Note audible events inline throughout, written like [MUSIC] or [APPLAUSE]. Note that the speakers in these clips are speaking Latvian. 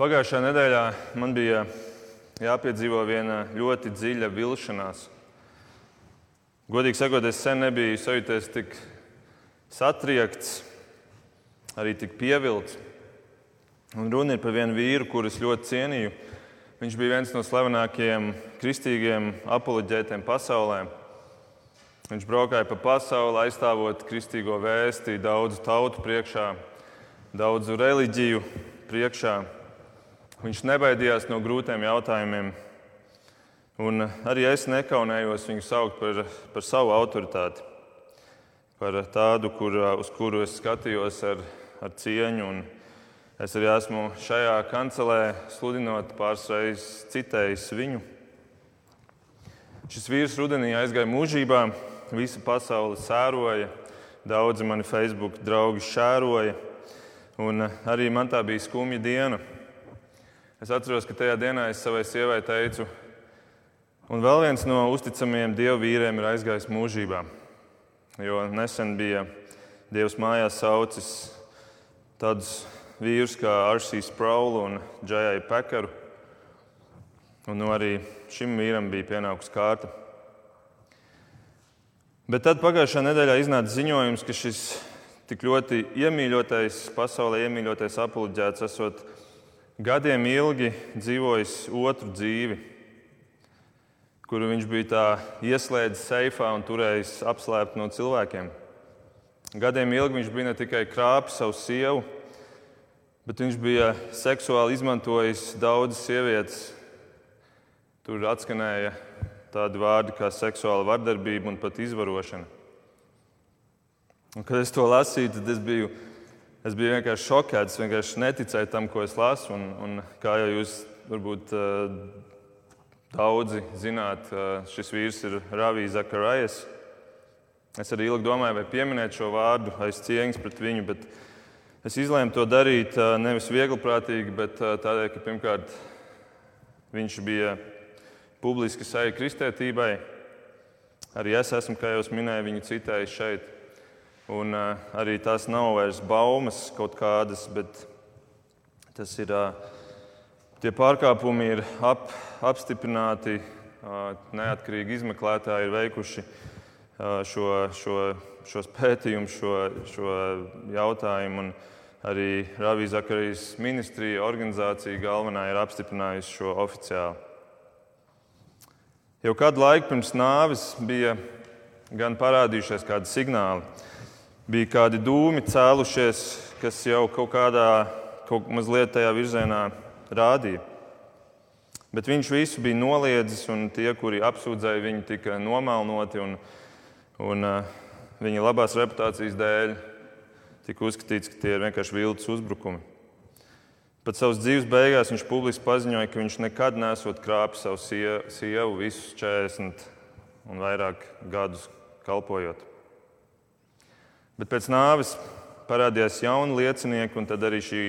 Pagājušajā nedēļā man bija jāpiedzīvo viena ļoti dziļa vilšanās. Godīgi sakot, es sen nebiju sajūties tik satriekts, arī tik pievilts. Un runa ir par vienu vīru, kurus ļoti cienīju. Viņš bija viens no slavenākajiem kristīgiem apoloģētiem pasaulē. Viņš braukāja pa pasauli, aizstāvot kristīgo vēsti daudzu tautu priekšā, daudzu reliģiju priekšā. Viņš nebaidījās no grūtiem jautājumiem. Un arī es nekaunējos viņu saukt par, par savu autoritāti, par tādu, kur, uz kuru es skatījos ar, ar cieņu. Un es arī esmu šajā kancelē sludinot pāris reizes citējis viņu. Šis vīrs rudenī aizgāja mūžībā, visa pasaule sēroja, daudzi mani Facebook draugi šēroja, un arī man tā bija skumja diena. Es atceros, ka tajā dienā es savai sievai teicu, un vēl viens no uzticamiem dievu vīriem ir aizgājis mūžībā. Jo nesen bija Dievs mājās saucis tādus vīrus kā Arsīs Spraulu un Džajai Pekaru. Un nu, arī šim vīram bija pienākusi kārta. Bet tad pagājušā nedēļā iznāca ziņojums, ka šis tik ļoti iemīļotais, pasaulē iemīļotais apulģēts esot gadiem ilgi dzīvojis otru dzīvi, kuru viņš bija tā ieslēdzis seifā un turējis apslēptu no cilvēkiem. Gadiem ilgi viņš bija ne tikai krāpis savu sievu, bet viņš bija seksuāli izmantojis daudzas sievietes. Tur atskanēja tādi vārdi kā seksuāla vardarbība un pat izvarošana. Un, kad es to lasīju, tad es biju Es biju vienkārši šokēts, vienkārši neticēju tam, ko es lasu. Un, un, kā jau jūs varbūt uh, daudzi zināt, uh, šis vīrs ir Ravijs Zakarājas. Es arī ilgi domāju, vai pieminēt šo vārdu aiz cieņas pret viņu, bet es izlēmu to darīt uh, nevis viegliprātīgi, bet tādēļ, ka pirmkārt viņš bija publiski seja kristētībai. Arī es esmu, kā jau minēju, viņu citējis šeit. Un arī tās nav vairs baumas kaut kādas, bet tas ir. Tie pārkāpumi ir ap, apstiprināti. Neatkarīgi izmeklētāji ir veikuši šo, šo, šos pētījumus, šo, šo jautājumu. Un arī Ravijas Zakarijas ministrija, organizācija galvenā ir apstiprinājusi šo oficiāli. Jau kādu laiku pirms nāves bija gan parādījušies kādi signāli, bija kādi dūmi cēlušies, kas jau kaut kādā, kaut mazliet tajā virzienā rādīja. Bet viņš visu bija noliedzis, un tie, kuri apsūdzēja viņu, tika nomelnoti. Un, un, uh, viņa labās reputācijas dēļ tika uzskatīts, ka tie ir vienkārši viltus uzbrukumi. Pat savas dzīves beigās viņš publiski paziņoja, ka viņš nekad nesot krāpis savu sievu visus 40 un vairāk gadus kalpojot. Bet pēc nāves parādījās jauni liecinieki, un tad arī šī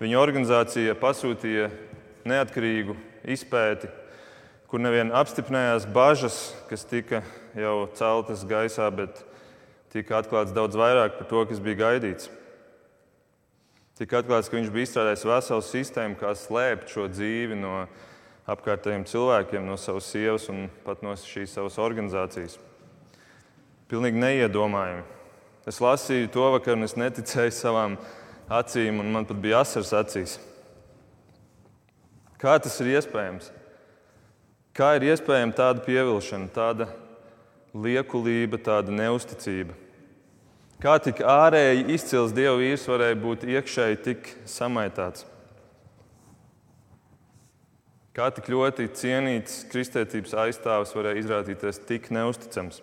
viņa organizācija pasūtīja neatkarīgu izpēti, kur nevien apstiprinājās bažas, kas tika jau celtas gaisā, bet tika atklāts daudz vairāk par to, kas bija gaidīts. Tika atklāts, ka viņš bija izstrādājis veselu sistēmu, kā slēpt šo dzīvi no apkārtējiem cilvēkiem, no savas sievas un pat no šīs savas organizācijas. Pilnīgi neiedomājami. Es lasīju to vakar, un es neticēju savām acīm, un man pat bija asars acīs. Kā tas ir iespējams? Kā ir iespējama tāda pievilkšana, tāda liekulība, tāda neusticība? Kā tik ārēji izcils dievu vīrs varēja būt iekšēji tik samaitāts? Kā tik ļoti cienīts kristietības aizstāvis varēja izrādīties tik neusticams?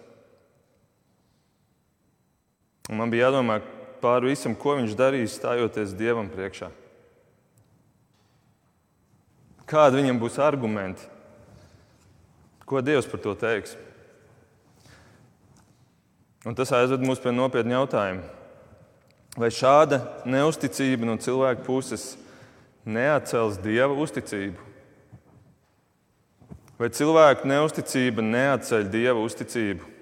Un man bija jādomā pāri visam, ko viņš darīs, stājoties Dievam priekšā. Kādi viņam būs argumenti? Ko Dievs par to teiks? Un tas aizved mūs pie nopietna jautājuma. Vai šāda neusticība no cilvēka puses neatcels dieva uzticību? Vai cilvēka neusticība neatceļ dieva uzticību?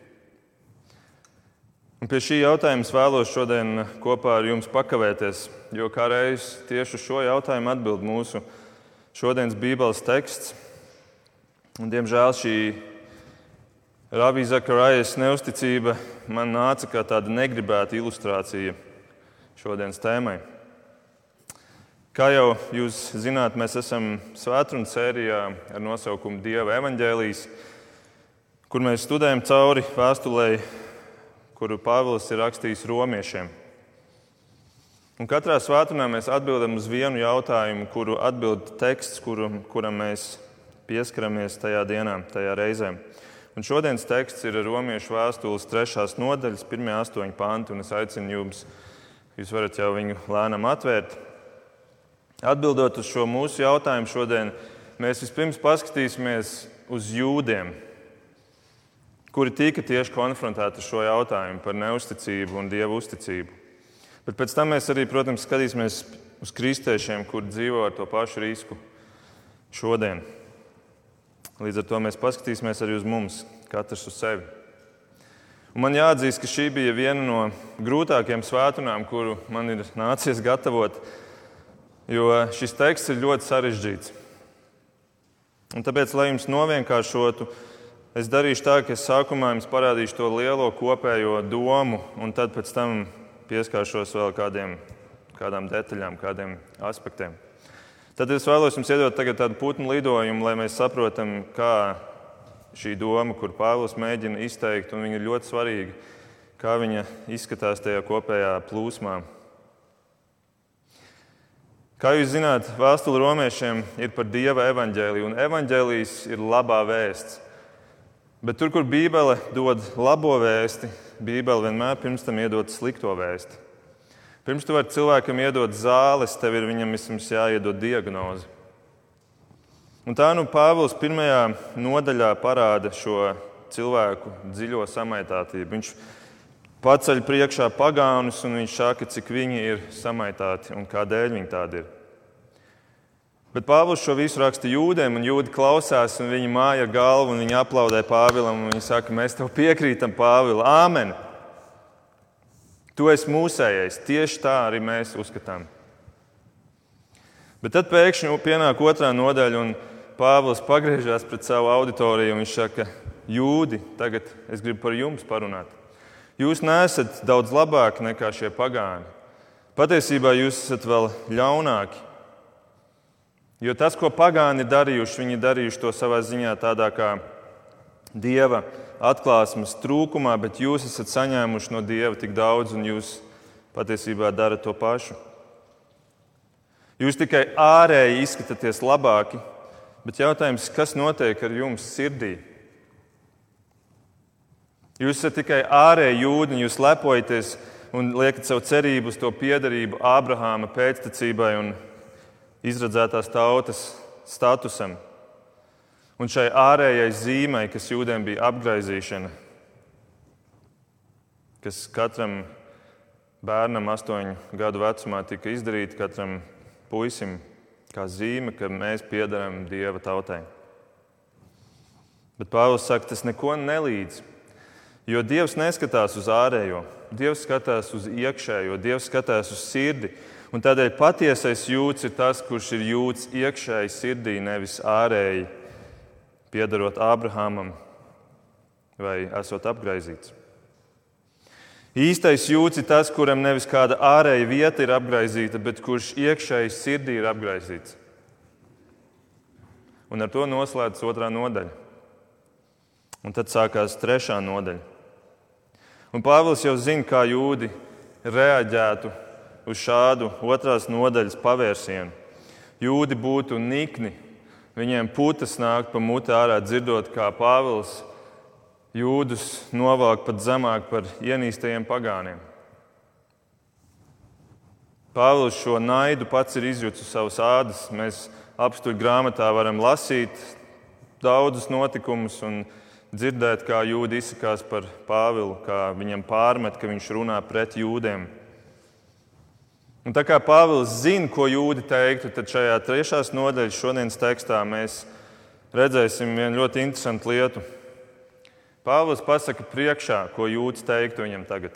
Un pie šī jautājuma vēlos šodien kopā ar jums pakavēties, jo kā reiz tieši uz šo jautājumu atbild mūsu šodienas Bībeles teksts. Un, diemžēl šī Rāvija Zakarājas neusticība man nāca kā tāda negribēta ilustrācija šodienas tēmai. Kā jau jūs zināt, mēs esam svētdienas sērijā ar nosaukumu Dieva evaņģēlijas, kur mēs studējam cauri vēstulē, kuru Pāvils ir rakstījis romiešiem. Un katrā svētdienā mēs atbildam uz vienu jautājumu, kuru atbild teksts, kuru, kuram mēs pieskaramies tajā dienā, tajā reizē. Un šodienas teksts ir romiešu vēstules trešās nodaļas, pirmie astoņi panti, un es aicinu jums, jūs varat jau viņu lēnām atvērt. Atbildot uz šo mūsu jautājumu šodien, mēs vispirms paskatīsimies uz jūdiem, kuri tika tieši konfrontēti ar šo jautājumu par neusticību un dievu uzticību. Bet pēc tam mēs arī, protams, skatīsimies uz kristiešiem, kuri dzīvo ar to pašu risku šodien. Līdz ar to mēs paskatīsimies arī uz mums, katrs uz sevi. Un man jāatzīst, ka šī bija viena no grūtākajām svētdienām, kuru man ir nācies gatavot jo šis teksts ir ļoti sarežģīts. Un tāpēc, lai jums novienkāršotu, es darīšu tā, ka es sākumā jums parādīšu to lielo kopējo domu, un tad pēc tam pieskāršos vēl kādiem, kādām detaļām, kādiem aspektiem. Tad es vēlos jums iedot tādu putnu lidojumu, lai mēs saprotam, kā šī doma, kur Pāvils mēģina izteikt, un viņa ir ļoti svarīga, kā viņa izskatās tajā kopējā plūsmā. Kā jūs zināt, vēstule romiešiem ir par dieva evaņģēliju, un evaņģēlijs ir labā vēsts. Bet tur, kur Bībele dod labo vēsti, Bībele vienmēr pirms tam iedod slikto vēsti. Pirms tu vari cilvēkam iedot zāles, tev ir viņam vismaz jāiedod diagnoze. Un tā nu Pāvils pirmajā nodaļā parāda šo cilvēku dziļo samaitātību. Viņš paceļ priekšā pagānus, un viņš saka, cik viņi ir samaitāti un kādēļ viņi tādi ir. Bet Pāvils šo visu raksta jūdiem, un jūdi klausās, un viņi māja galvu, un viņi aplaudē Pāvilam, un viņi saka, mēs tev piekrītam, Pāvila, Āmen! Tu esi mūsējais, tieši tā arī mēs uzskatām. Bet tad pēkšņi pienāk otrā nodaļa, un Pāvils pagriežās pret savu auditoriju, un viņš saka, jūdi, tagad es gribu par jums parunāt. Jūs neesat daudz labāki nekā šie pagāni. Patiesībā jūs esat vēl ļaunāki. Jo tas, ko pagāni darījuši, viņi darījuši to savā ziņā tādā kā dieva atklāsmes trūkumā, bet jūs esat saņēmuši no dieva tik daudz, un jūs patiesībā darat to pašu. Jūs tikai ārēji izskatāties labāki, bet jautājums, kas notiek ar jums sirdī? Jūs esat tikai ārēji jūdi, jūs lepojaties un liekat savu cerību uz to piedarību Ābrahāma pēctecībai un izradzētās tautas statusam. Un šai ārējai zīmei, kas jūdiem bija apgaizīšana, kas katram bērnam, astoņu gadu vecumā, tika izdarīta katram puisim, kā zīme, ka mēs piedarām dieva tautai. Bet Pāvils saka, tas neko nelīdz. Jo Dievs neskatās uz ārējo, Dievs skatās uz iekšējo, Dievs skatās uz sirdi. Un tādēļ patiesais jūts ir tas, kurš ir jūts iekšēji sirdī, nevis ārēji, piedarot Ābrahamam vai esot apgaizīts. Īstais jūts ir tas, kuram nevis kāda ārēja vieta ir apgaizīta, bet kurš iekšēji sirdī ir apgaizīts. Un ar to noslēdzas otrā nodaļa. Un tad sākās trešā nodaļa. Un Pāvils jau zina, kā jūdi reaģētu uz šādu otrās nodaļas pavērsienu. Jūdi būtu nikni, viņiem putas nāk pa muti ārā dzirdot, kā Pāvils jūdus novāk pat zemāk par ienīstajiem pagāniem. Pāvils šo naidu pats ir izjūtis uz savas ādas. Mēs apstuļu grāmatā varam lasīt daudzus notikumus un dzirdēt, kā jūdi izsakās par Pāvilu, kā viņam pārmet, ka viņš runā pret jūdiem. Un tā kā Pāvils zina, ko jūdi teiktu, tad šajā trešās nodaļas šodienas tekstā mēs redzēsim vienu ļoti interesantu lietu. Pāvils pasaka priekšā, ko jūds teiktu viņam tagad.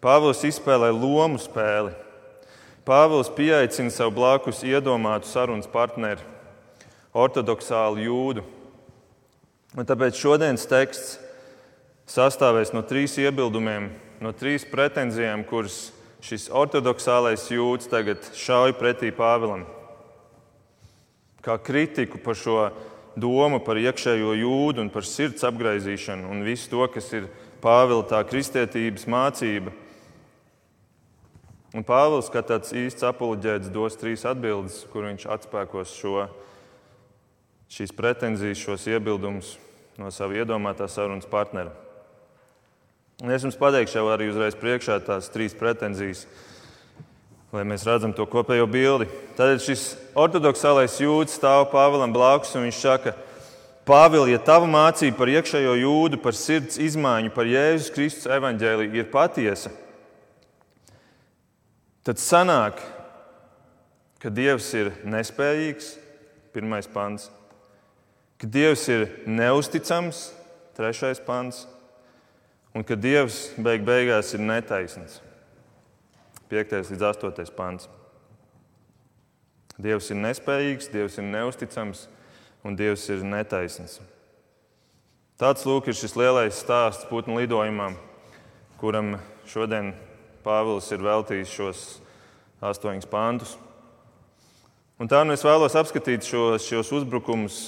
Pāvils izspēlē lomu spēli. Pāvils pieaicina sev blakus iedomātu sarunas partneri, ortodoksālu jūdu. Un tāpēc šodienas teksts sastāvēs no trīs iebildumiem, no trīs pretenzijām, kuras šis ortodoksālais jūds tagad šauj pretī Pāvilam. Kā kritiku par šo domu par iekšējo jūdu un par sirds apgaizīšanu un visu to, kas ir Pāvila tā kristietības mācība. Un Pāvils, kā tāds īsts apoloģēts, dos trīs atbildes, kur viņš atspēkos šo, šīs pretenzijas, šos iebildumus no sava iedomātā sarunas partnera. Un es jums pateikšu jau arī uzreiz priekšā tās trīs pretenzijas, lai mēs redzam to kopējo bildi. Tad šis ortodoksālais jūds stāv Pāvilam blakus un viņš saka, Pāvils, ja tava mācība par iekšējo jūdu, par sirds izmaiņu, par Jēzus Kristus evaņģēliju ir patiesa, tad sanāk, ka Dievs ir nespējīgs, pirmais pants, ka Dievs ir neusticams, trešais pants, un ka Dievs beig beigās ir netaisns, piektais līdz astotais pants. Dievs ir nespējīgs, Dievs ir neusticams un Dievs ir netaisns. Tāds lūk ir šis lielais stāsts putnu lidojumā, kuram šodien Pāvils ir veltījis šos astoņus pantus. Un tā nu es vēlos apskatīt šos, šos uzbrukumus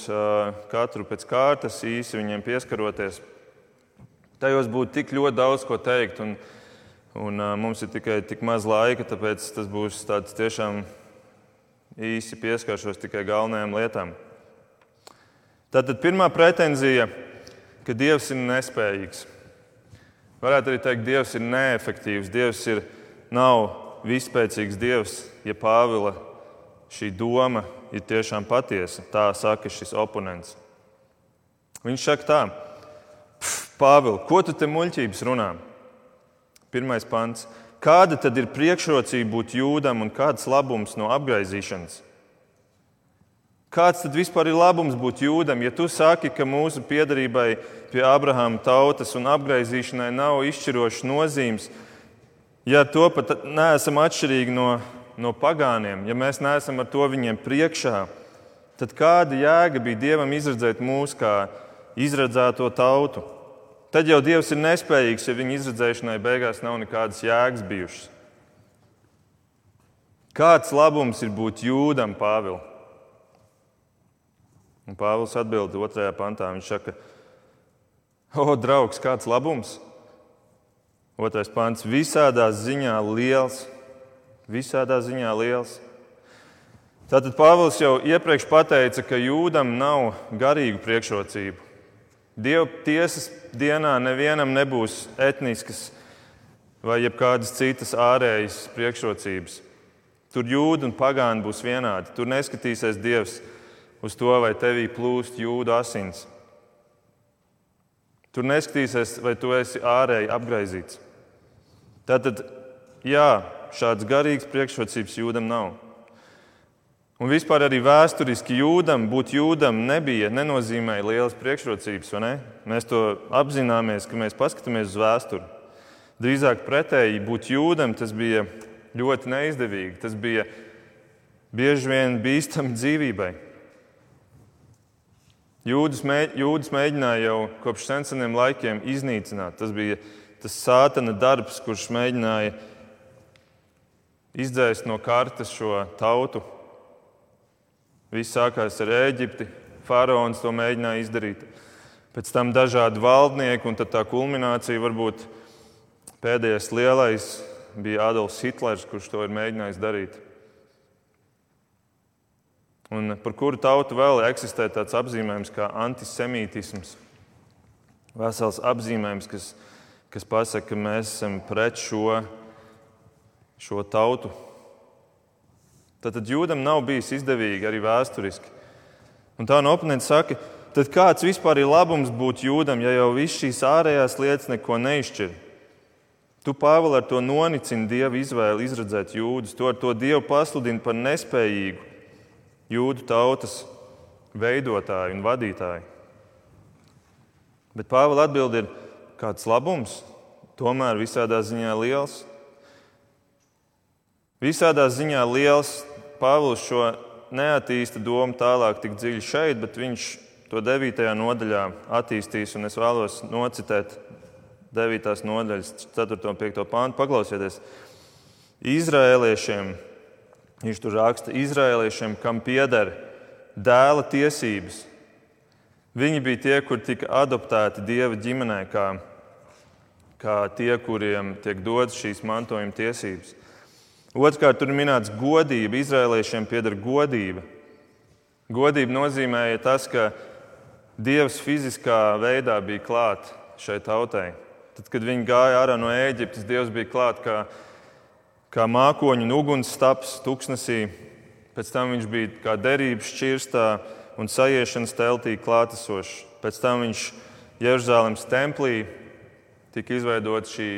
katru pēc kārtas, īsi viņiem pieskaroties. Tajos būtu tik ļoti daudz ko teikt, un, un mums ir tikai tik maz laika, tāpēc tas būs tāds tiešām īsi pieskaršos tikai galvenajām lietām. Tātad pirmā pretenzija, ka Dievs ir nespējīgs. Varētu arī teikt, Dievs ir neefektīvs, Dievs ir, nav vispēcīgs Dievs, ja Pāvila šī doma ir tiešām patiesa. Tā saka šis oponents. Viņš saka tā, Pāvils, ko tu te muļķības runā? Pirmais pants. Kāda tad ir priekšrocība būt jūdam un kāds labums no apgaizīšanas? Kāds tad vispār ir labums būt jūdam, ja tu saki, ka mūsu piedarībai pie Abrahama tautas un apgaizīšanai nav izšķirošas nozīmes, ja to pat neesam atšķirīgi no, no pagāniem, ja mēs neesam ar to viņiem priekšā, tad kāda jēga bija Dievam izredzēt mūs kā izredzēto tautu? Tad jau Dievs ir nespējīgs, ja viņa izredzēšanai beigās nav nekādas jēgas bijušas. Kāds labums ir būt jūdam, Pāvils? Un Pāvils atbild otrajā pantā. Viņš saka, o, draugs, kāds labums! Otrais pants - visādā ziņā liels. Visādā ziņā liels. Tātad Pāvils jau iepriekš pateica, ka jūdam nav garīgu priekšrocību. Dieva tiesas dienā nevienam nebūs etniskas vai kādas citas ārējas priekšrocības. Tur jūda un pagāni būs vienādi. Tur neskatīsies Dievs uz to, vai tevī plūst jūdu asins. Tur neskatīsies, vai tu esi ārēji apgaizīts. Tātad, jā, šāds garīgs priekšrocības jūdam nav. Un vispār arī vēsturiski jūdam, būt jūdam nebija, nenozīmēja lielas priekšrocības. Ne? Mēs to apzināmies, ka mēs paskatāmies uz vēsturi. Drīzāk pretēji būt jūdam, tas bija ļoti neizdevīgi. Tas bija bieži vien bīstami [LAUGHS] dzīvībai. Jūdas, mē, jūdas mēģināja jau kopš seniem laikiem iznīcināt. Tas bija tas sātana darbs, kurš mēģināja izdzēst no kartes šo tautu. Viss sākās ar Eģipti. Faraons to mēģināja izdarīt. Pēc tam dažādi valdnieki, un tā kulminācija varbūt pēdējais lielais bija Adolfs Hitlers, kurš to ir mēģinājis darīt. Un par kuru tautu vēl eksistē tāds apzīmējums kā antisemītisms. Vesels apzīmējums, kas, kas pasaka, ka mēs esam pret šo, šo tautu. Tātad jūdam nav bijis izdevīgi arī vēsturiski. Un tā no oponenta saka, tad kāds vispār ir labums būt jūdam, ja jau viss šīs ārējās lietas neko neizšķir? Tu, Pāvils, ar to nonicini Dieva izvēli izredzēt jūdus, to ar to Dievu pasludini par nespējīgu jūdu tautas veidotāji un vadītāji. Bet Pāvila atbild ir kāds labums. tomēr visādā ziņā liels. Visādā ziņā liels Pāvils šo neattīsta domu tālāk tik dziļi šeit, bet viņš to 9. nodaļā attīstīs, un es vēlos nocitēt 9. nodaļas 4. un 5. pāntu. Paklausieties, Izraēliešiem, viņš tur raksta, Izraēliešiem, kam pieder dēla tiesības. Viņi bija tie, kur tika adoptēti dieva ģimenē, kā, kā tie, kuriem tiek dotas šīs mantojuma tiesības. Otrkārt, tur minēts godība. Izrēliešiem pieder godība. Godība nozīmēja tas, ka Dievs fiziskā veidā bija klāts šai tautai. Tad, kad viņi gāja ārā no Ēģiptes, Dievs bija klāts kā, kā mākoņu un uguns staps tuksnesī. Pēc tam viņš bija kā derības šķirstā un sajiešanas teltī klātesošs. Pēc tam viņš Jeruzalemes templī tika izveidota šī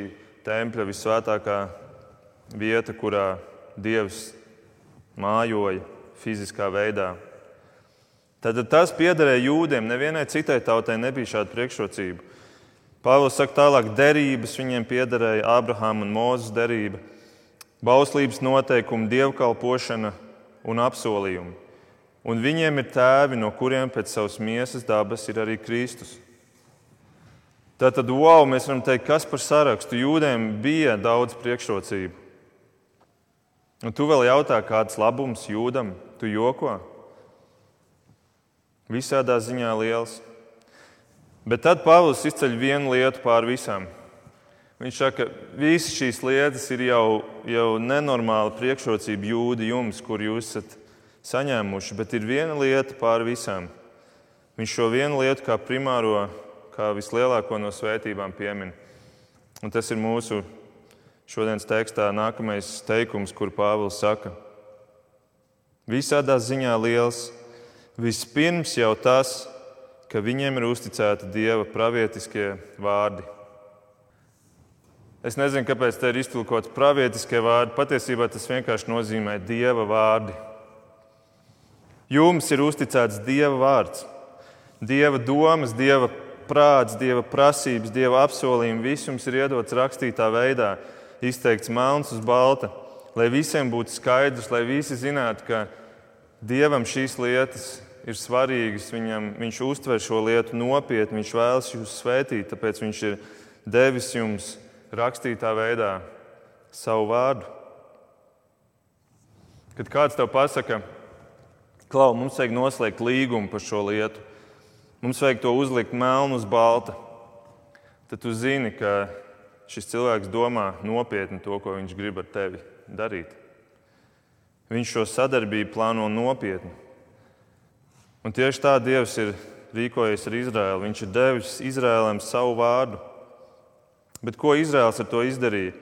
tempļa visvētākā vieta, kurā Dievs mājoja fiziskā veidā. Tad tas piederēja jūdiem, nevienai citai tautai nebija šāda priekšrocība. Pāvils saka, tālāk derības viņiem piederēja Abrahama un Mūzes derība, bauslības noteikumi, dievkalpošana un apsolījumi. Un viņiem ir tēvi, no kuriem pēc savas miesas dabas ir arī Kristus. Tātad, wow, mēs varam teikt, kas par sarakstu jūdiem bija daudz priekšrocību. Un tu vēl jautā, kāds labums jūdam, tu joko? Visādā ziņā liels. Bet tad Pāvils izceļ vienu lietu pār visām. Viņš saka, ka visas šīs lietas ir jau, jau nenormāla priekšrocība jūdi jums, kur jūs esat saņēmuši, bet ir viena lieta pār visām. Viņš šo vienu lietu kā primāro, kā vislielāko no svētībām piemin. Un tas ir mūsu šodienas tekstā nākamais teikums, kur Pāvils saka, visādā ziņā liels, vispirms jau tas, ka viņiem ir uzticēti Dieva pravietiskie vārdi. Es nezinu, kāpēc te ir iztulkots pravietiskie vārdi. Patiesībā tas vienkārši nozīmē Dieva vārdi. Jums ir uzticēts Dieva vārds, Dieva domas, Dieva prāts, Dieva prasības, Dieva apsolījumi. Viss jums ir iedots rakstītā veidā izteikts melns uz balta, lai visiem būtu skaidrs, lai visi zinātu, ka Dievam šīs lietas ir svarīgas, viņam, viņš uztver šo lietu nopietni, viņš vēlas jūs svētīt, tāpēc viņš ir devis jums rakstītā veidā savu vārdu. Kad kāds tev pasaka, Klau, mums vajag noslēgt līgumu par šo lietu, mums vajag to uzlikt melnu uz balta, tad tu zini, ka šis cilvēks domā nopietni to, ko viņš grib ar tevi darīt. Viņš šo sadarbību plāno nopietni. Un tieši tā Dievs ir rīkojies ar Izraēlu. Viņš ir devis Izraēlam savu vārdu. Bet ko Izraels ar to izdarīja?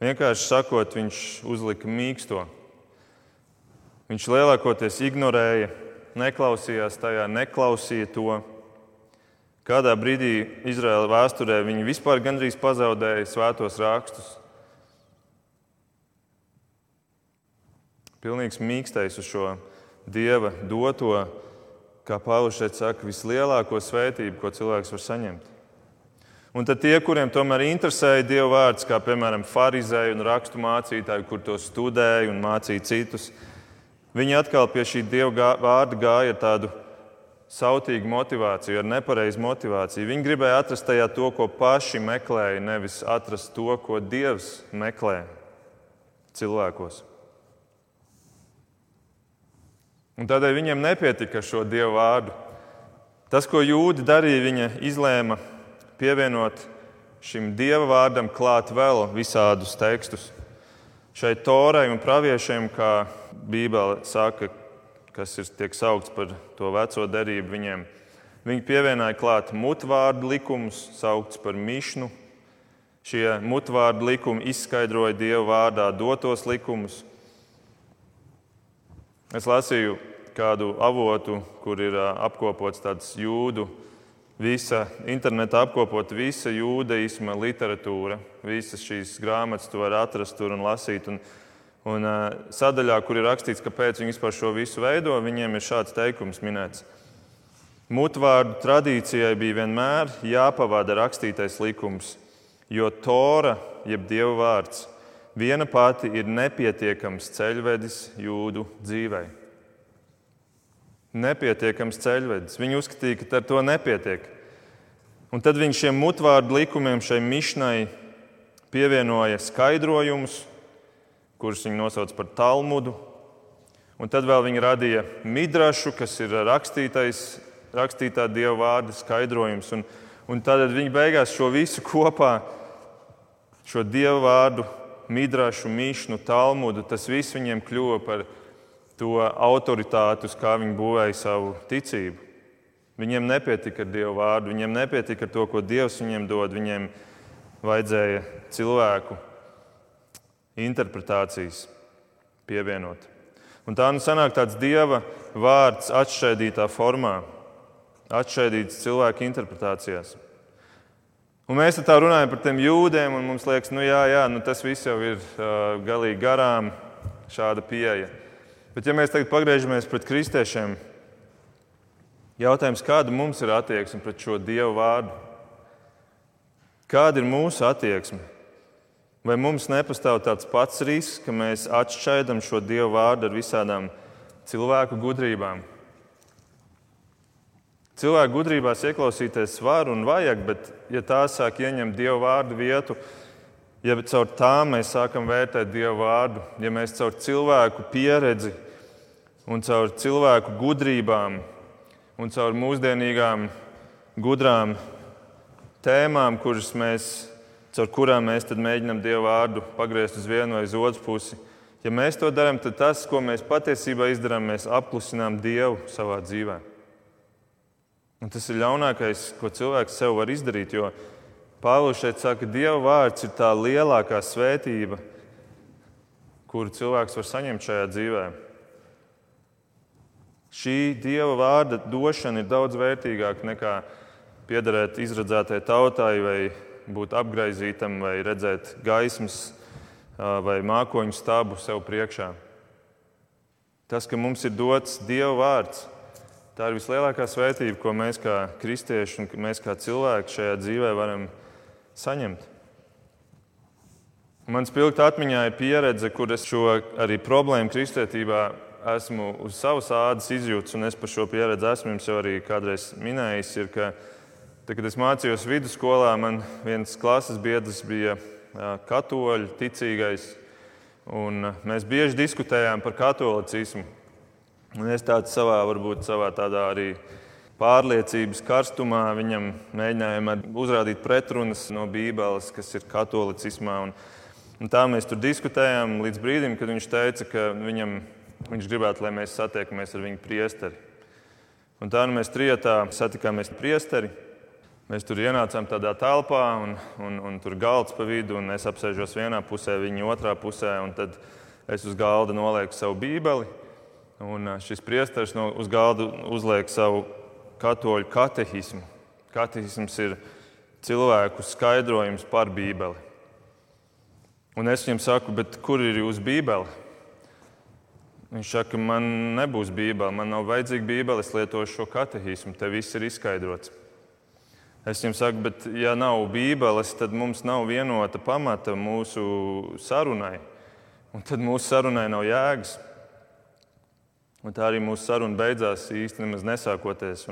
Vienkārši sakot, viņš uzlika mīksto. Viņš lielākoties ignorēja, neklausījās tajā, neklausīja to. Kādā brīdī Izraēla vēsturē viņi vispār gandrīz pazaudēja svētos rakstus. Pilnīgs mīkstējs uz šo dieva doto, kā Pāvils šeit saka, vislielāko svētību, ko cilvēks var saņemt. Un tad tie, kuriem tomēr interesēja Dieva vārds, kā piemēram farizēji un rakstu mācītāji, kur to studēja un mācīja citus, viņi atkal pie šī Dieva vārda gāja ar tādu sautīgu motivāciju, ar nepareizu motivāciju. Viņi gribēja atrast tajā to, ko paši meklēja, nevis atrast to, ko Dievs meklē cilvēkos. Un tādēļ viņiem nepietika šo Dievu vārdu. Tas, ko jūdi darīja, viņa izlēma pievienot šim Dieva vārdam klāt vēl visādus tekstus. Šai torai un praviešiem, kā Bībele saka, kas ir tiek saukts par to veco derību viņiem. Viņi pievienoja klāt mutvārdu likumus, saukts par mišnu. Šie mutvārdu likumi izskaidroja Dieva vārdā dotos likumus. Es lasīju kādu avotu, kur ir apkopots tāds jūdu, visa internetā apkopot visa jūdaisma literatūra. Visas šīs grāmatas tu vari atrast tur un lasīt. Un Un sadaļā, kur ir rakstīts, kāpēc viņi vispār šo visu veido, viņiem ir šāds teikums minēts. Mutvārdu tradīcijai bija vienmēr jāpavada rakstītais likums, jo Tora, jeb Dieva vārds, viena pati ir nepietiekams ceļvedis jūdu dzīvei. Nepietiekams ceļvedis. Viņi uzskatīja, ka ar to nepietiek. Un tad viņš šiem mutvārdu likumiem, šai mišnai, pievienoja skaidrojumus, kurus viņi nosauca par Talmudu. Un tad vēl viņi radīja midrašu, kas ir rakstītā dieva vārda skaidrojums. Un, un tad viņi beigās šo visu kopā, šo dieva vārdu, midrašu, mīšanu, talmudu, tas viss viņiem kļuva par to autoritāti, uz kā viņi būvēja savu ticību. Viņiem nepietika ar Dievu vārdu, viņiem nepietika ar to, ko Dievs viņiem dod. Viņiem vajadzēja cilvēku interpretācijas pievienot. Un tā nu sanāk tāds Dieva vārds atšķaidītā formā, atšķaidīts cilvēku interpretācijās. Un mēs tā runājam par tiem jūdiem, un mums liekas, nu jā, jā nu tas viss jau ir uh, galīgi garām, šāda pieeja. Bet, ja mēs tagad pagriežamies pret kristiešiem, jautājums, kāda mums ir attieksme pret šo Dievu vārdu? Kāda ir mūsu attieksme? Vai mums nepastāv tāds pats risks, ka mēs atšķaidām šo Dievu vārdu ar visādām cilvēku gudrībām? Cilvēku gudrībās ieklausīties var un vajag, bet, ja tā sāk ieņemt Dievu vārdu vietu, ja caur tām mēs sākam vērtēt Dievu vārdu, ja mēs caur cilvēku pieredzi un caur cilvēku gudrībām un caur mūsdienīgām gudrām tēmām, kuras mēs, caur kurām mēs mēģinām Dievu vārdu pagriezt uz vienu vai uz otru pusi. Ja mēs to darām, tad tas, ko mēs patiesībā izdarām, mēs apklusinām Dievu savā dzīvē. Un tas ir ļaunākais, ko cilvēks sev var izdarīt, jo Pāvils šeit saka, ka Dieva vārds ir tā lielākā svētība, kuru cilvēks var saņemt šajā dzīvē. Šī Dieva vārda došana ir daudz vērtīgāka nekā piederēt izradzētai tautai, vai būt apgaizītam, vai redzēt gaismas vai mākoņu stābu sev priekšā. Tas, ka mums ir dots Dieva vārds, tā ir vislielākā svētība, ko mēs kā kristieši un mēs kā cilvēki šajā dzīvē varam saņemt. Man spilgti atmiņā ir pieredze, kur es šo arī problēmu kristietībā esmu uz savas ādas izjūtis, un es par šo pieredzi esmu jums jau arī kādreiz minējis. Ir, tad, kad es mācījos vidusskolā, man viens klases biedrs bija katoļu ticīgais, un mēs bieži diskutējām par katolicismu. Un es tādā savā, varbūt savā tādā arī pārliecības karstumā viņam mēģinājām uzrādīt pretrunas no Bībeles, kas ir katolicismā. Un, un tā mēs tur diskutējām līdz brīdim, kad viņš teica, ka viņam, viņš gribētu, lai mēs satiekamies ar viņu priesteri. Un tā nu mēs trijotā satikāmies priesteri. Mēs tur ienācām tādā telpā, un, un, un tur bija galds pa vidu, un es apsēžos vienā pusē, viņa otrā pusē. Tad es uz galda nolieku savu bībeli, un šis priesteris no, uz galda uzliek savu katoļu katehismu. Katehisms ir cilvēku skaidrojums par Bībeli. Un es viņam saku, kur ir jūsu Bībele? Viņš saka, man nebūs Bībele, man nav vajadzīga Bībele, es lietošu šo katehismu, te viss ir izskaidrots. Es viņam saku, bet ja nav Bībeles, tad mums nav vienota pamata mūsu sarunai. Un tad mūsu sarunai nav jēgas. Un tā arī mūsu saruna beidzās nemaz nesākoties.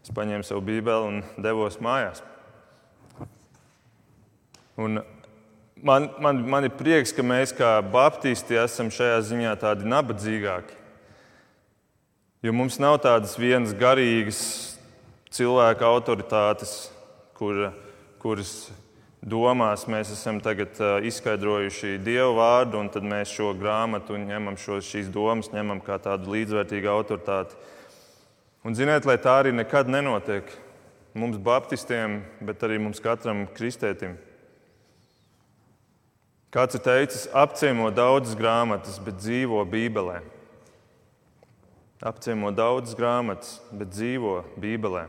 Es paņēmu savu bībeli un devos mājās. Un man, man, man ir prieks, ka mēs kā baptisti esam šajā ziņā tādi nabadzīgāki. Jo mums nav tādas vienas garīgas cilvēka autoritātes, kur, kuras domās mēs esam tagad izskaidrojuši Dievu vārdu, un tad mēs šo grāmatu ņemam, šo, šīs domas ņemam kā tādu līdzvērtīgu autoritāti. Un ziniet, lai tā arī nekad nenotiek mums, Baptistiem, bet arī mums katram kristētim. Kāds ir teicis, apciemo daudzas grāmatas, bet dzīvo Bībelē. Apciemo daudzas grāmatas, bet dzīvo Bībelē.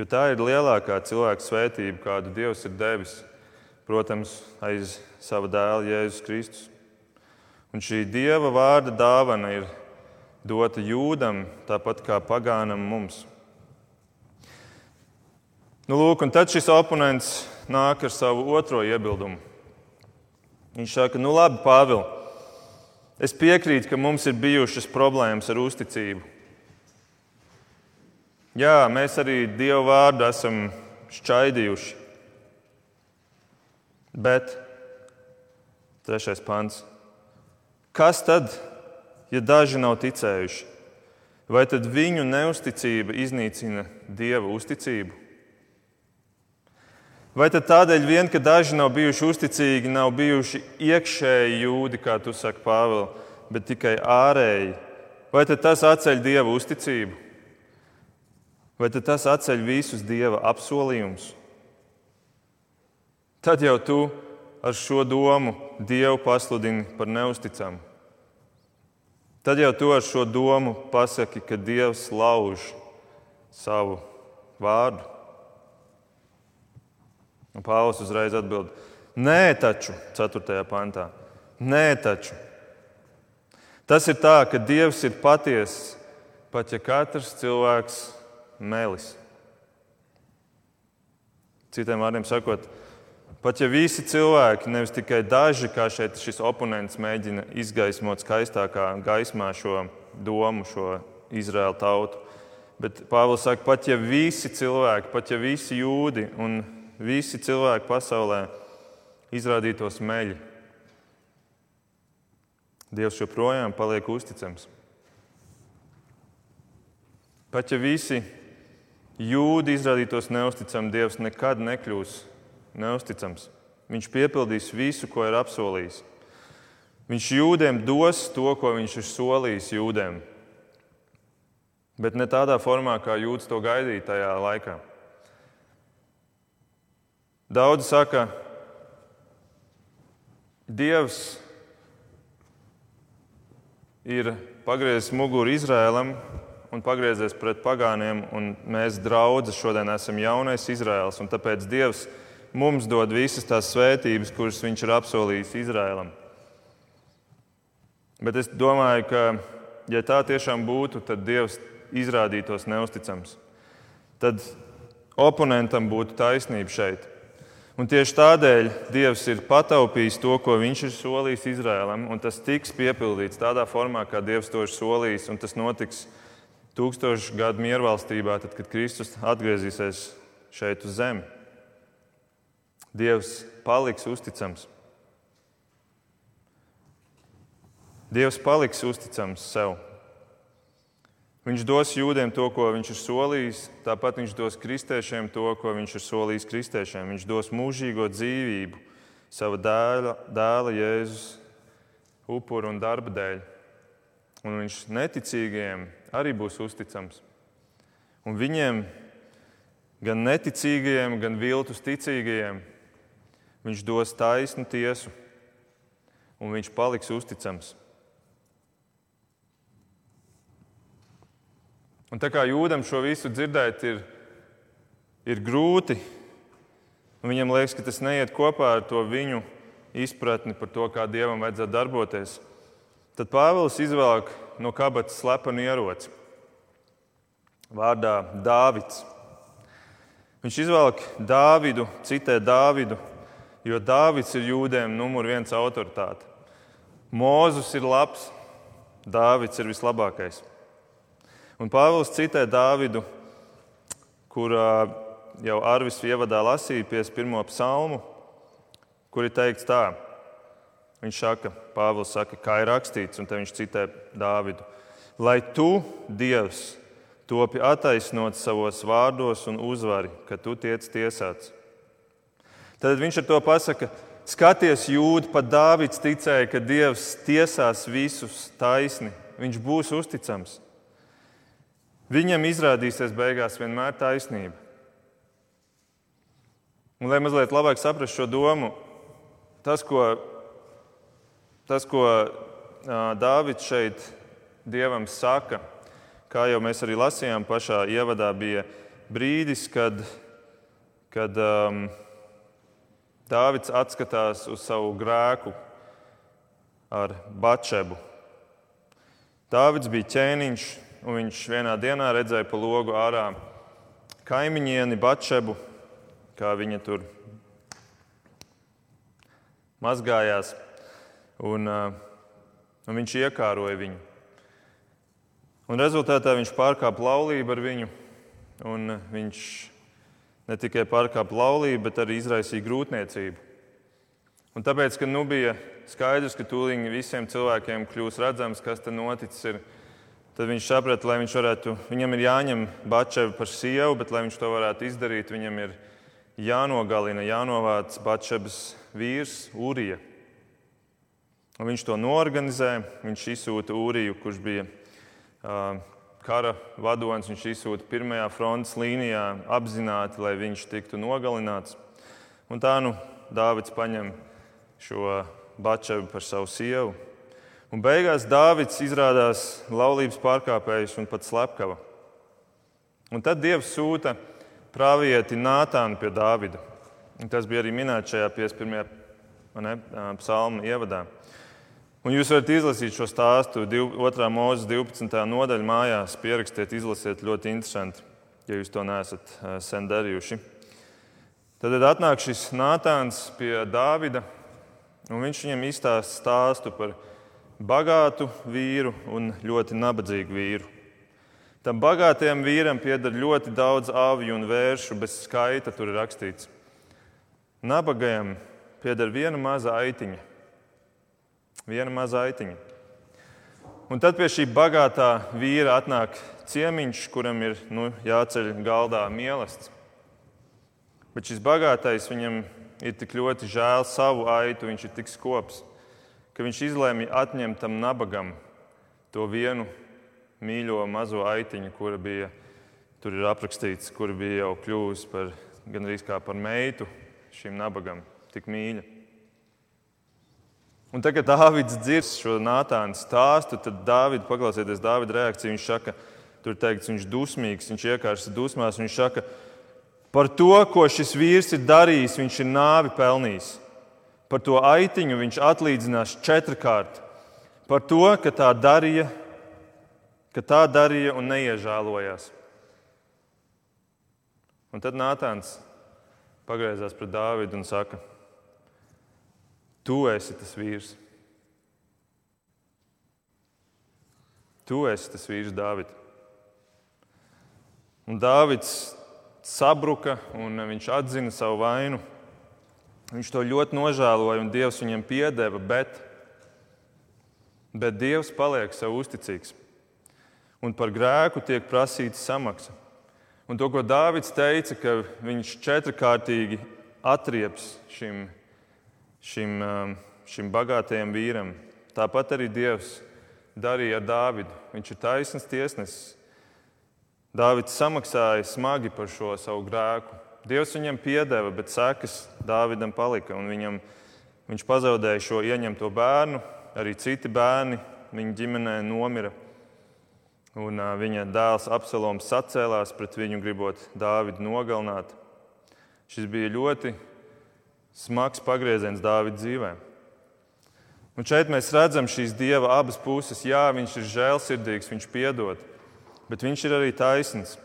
Jo tā ir lielākā cilvēka svētība, kādu Dievs ir devis, protams, aiz sava dēla Jēzus Kristus. Un šī Dieva vārda dāvana ir dota jūdam, tāpat kā pagānam mums. Nu, lūk, un tad šis oponents nāk ar savu otro iebildumu. Viņš saka, nu labi, Pāvils, es piekrītu, ka mums ir bijušas problēmas ar uzticību. Jā, mēs arī Dieva vārdu esam šķaidījuši. Bet, trešais pants, kas tad, ja daži nav ticējuši? Vai tad viņu neusticība iznīcina Dieva uzticību? Vai tad tādēļ, vien, ka daži nav bijuši uzticīgi, nav bijuši iekšēji jūdi, kā tu saki, Pāvēl, bet tikai ārēji? Vai tad tas atceļ Dieva uzticību? Vai tas atceļ visus Dieva apsolījumus? Tad jau tu ar šo domu Dievu pasludini par neusticamu. Tad jau tu ar šo domu pasaki, ka Dievs lauž savu vārdu. Un Pāvils uzreiz atbild: Nē, taču, 4. pantā. Nē, taču. Tas ir tā, ka Dievs ir patiess, pat ja katrs cilvēks melis. Citiem vārdiem sakot, Pat ja visi cilvēki, nevis tikai daži, kā šeit šis oponents mēģina izgaismot skaistākā gaismā šo domu, šo Izraēlu tautu, bet Pāvils saka, pat ja visi cilvēki, pat ja visi jūdi un visi cilvēki pasaulē izrādītos meļi, Dievs joprojām paliek uzticams. Pat ja visi jūdi izrādītos neusticami, Dievs nekad nekļūs neusticams. Viņš piepildīs visu, ko ir apsolījis. Viņš jūdiem dos to, ko viņš ir solījis jūdiem. Bet ne tādā formā, kā jūds to gaidīja tajā laikā. Daudzi saka, Dievs ir pagriezis muguru Izrēlam un pagriezies pret pagāniem, un mēs, draugi, šodien esam jaunais Izraels. Tāpēc Dievs mums dod visas tās svētības, kuras viņš ir apsolījis Izrēlam. Bet es domāju, ka, ja tā tiešām būtu, tad Dievs izrādītos neusticams. Tad oponentam būtu taisnība šeit. Un tieši tādēļ Dievs ir pataupījis to, ko Viņš ir solījis Izrēlam, un tas tiks piepildīts tādā formā, kā Dievs to ir solījis. Tas notiks tūkstošu gadu miervalstībā, tad, kad Kristus atgriezīsies šeit uz zemes. Dievs paliks uzticams. Dievs paliks uzticams sev. Viņš dos jūdiem to, ko viņš ir solījis, tāpat viņš dos kristiešiem to, ko viņš ir solījis kristiešiem. Viņš dos mūžīgo dzīvību sava dēla, dēla Jēzus upuru un darba dēļ. Un viņš neticīgajiem arī būs uzticams. Un viņiem, gan neticīgajiem, gan viltus ticīgajiem, Viņš dos taisnu tiesu, un viņš paliks uzticams. Un tā kā jūdam šo visu dzirdēt, ir, ir grūti, viņam liekas, ka tas neiet kopā ar to viņu izpratni par to, kā dievam vajadzētu darboties, tad Pāvils izvelk no kabatas slepenu ieroci vārdā Dāvids. Viņš izvelk Dāvidu, citē Dāvidu jo Dāvids ir jūdiem numur viens autoritāte. Mūzus ir labs, Dāvids ir vislabākais. Un Pāvils citē Dāvidu, kur jau Arvis ievadā lasīja 51. psalmu, kur ir teikts tā. Viņš saka, Pāvils saka, kā ir rakstīts, un te viņš citē Dāvidu. Lai tu, Dievs, topi attaisnot savos vārdos un uzvari, ka tu tiec tiesāts. Tad viņš ar to pasaka, skaties, jūdi, pat Dāvids ticēja, ka Dievs tiesās visus taisni. Viņš būs uzticams. Viņam izrādīsies beigās vienmēr taisnība. Un, lai mazliet labāk saprastu šo domu, tas, ko, tas, ko Dāvids šeit Dievam saka, kā jau mēs arī lasījām pašā ievadā, bija brīdis, kad, kad um, Dāvids atskatās uz savu grēku ar Batšebu. Dāvids bija ķēniņš, un viņš vienā dienā redzēja pa logu ārā kaimiņieni Batšebu, kā viņa tur mazgājās, un, un viņš iekāroja viņu. Un rezultātā viņš pārkāpa laulību ar viņu, viņš ne tikai pārkāpa laulību, bet arī izraisīja grūtniecību. Un tāpēc, ka nu bija skaidrs, ka tūlīt visiem cilvēkiem kļūs redzams, kas tur noticis, ir, tad viņš saprata, lai viņš varētu, viņam ir jāņem Bačeva par sievu, bet, lai viņš to varētu izdarīt, viņam ir jānogalina, jānovāc Bačevas vīrs Urija. Viņš to norganizē. Viņš izsūta Uriju, kurš bija uh, kara vadonis. Viņš izsūta pirmajā frontes līnijā apzināti, lai viņš tiktu nogalināts. Un tā nu Dāvids paņem šo Bačevu par savu sievu. Un beigās Dāvids izrādās laulības pārkāpējs un pat slepkava. Un tad Dievs sūta pravieti Nātānu pie Dāvida. Un tas bija arī minēts šajā 51. Ne, psalma ievadā. Un jūs varat izlasīt šo stāstu 2. mūzes 12. nodaļā mājās, pierakstiet, izlasiet ļoti interesanti, ja jūs to neesat sen darījuši. Tad atnāk šis Nātāns pie Dāvida Un viņš viņam izstāsta stāstu par bagātu vīru un ļoti nabadzīgu vīru. Tam bagātajam vīram pieder ļoti daudz aviju un vēršu, bez skaita tur ir rakstīts. Nabagajam pieder viena maza aitiņa. Viena maza aitiņa. Un tad pie šī bagātā vīra atnāk ciemiņš, kuram ir nu, jāceļ galdā mīlestības. Bet šis bagātais viņam ir tik ļoti žēl savu aitu, viņš ir tik skops, ka viņš izlēma atņemt tam nabagam to vienu mīļo mazo aitiņu, kura bija, tur aprakstīts, kura bija jau kļuvusi par gandrīz kā par meitu šim nabagam, tik mīļa. Un tagad Dārvids dzird šo nātānu stāstu, tad Dārvids, paklausieties Dārvida reakciju, viņš saka, tur teikts, viņš ir dusmīgs, viņš iekārs dusmās, viņš saka, Par to, ko šis vīrs ir darījis, viņš ir nāvi pelnījis. Par to aitiņu viņš atlīdzinās četrkārt. Par to, ka tā darīja, ka tā darīja un neiežēlojās. Un tad Nātāns pagriezās pret Dāvidu un saka: Tu esi tas vīrs. Tu esi tas vīrs, Dāvid. Un Dāvids sabruka un viņš atzina savu vainu. Viņš to ļoti nožēloja un Dievs viņam piedeva, bet, bet Dievs paliek sev uzticīgs. Un par grēku tiek prasīta samaksa. Un to, ko Dārvids teica, ka viņš četrkārtīgi atrieps šim, šim, um, šim bagātajam vīram, tāpat arī Dievs darīja ar Dāvidu. Viņš ir taisns tiesnesis. Dāvids samaksāja smagi par šo savu grēku. Dievs viņam piedeva, bet sekas Dāvidam palika. Viņam, viņš pazaudēja šo ieņemto bērnu, arī citi bērni viņa ģimenē nomira. Un, uh, viņa dēls Absaloms sacēlās pret viņu, gribot Dāvidu nogalināt. Šis bija ļoti smags pagrieziens Dāvida dzīvē. Un šeit mēs redzam šīs dieva abas puses. Jā, viņš ir žēlsirdīgs, viņš piedod bet viņš ir arī taisns.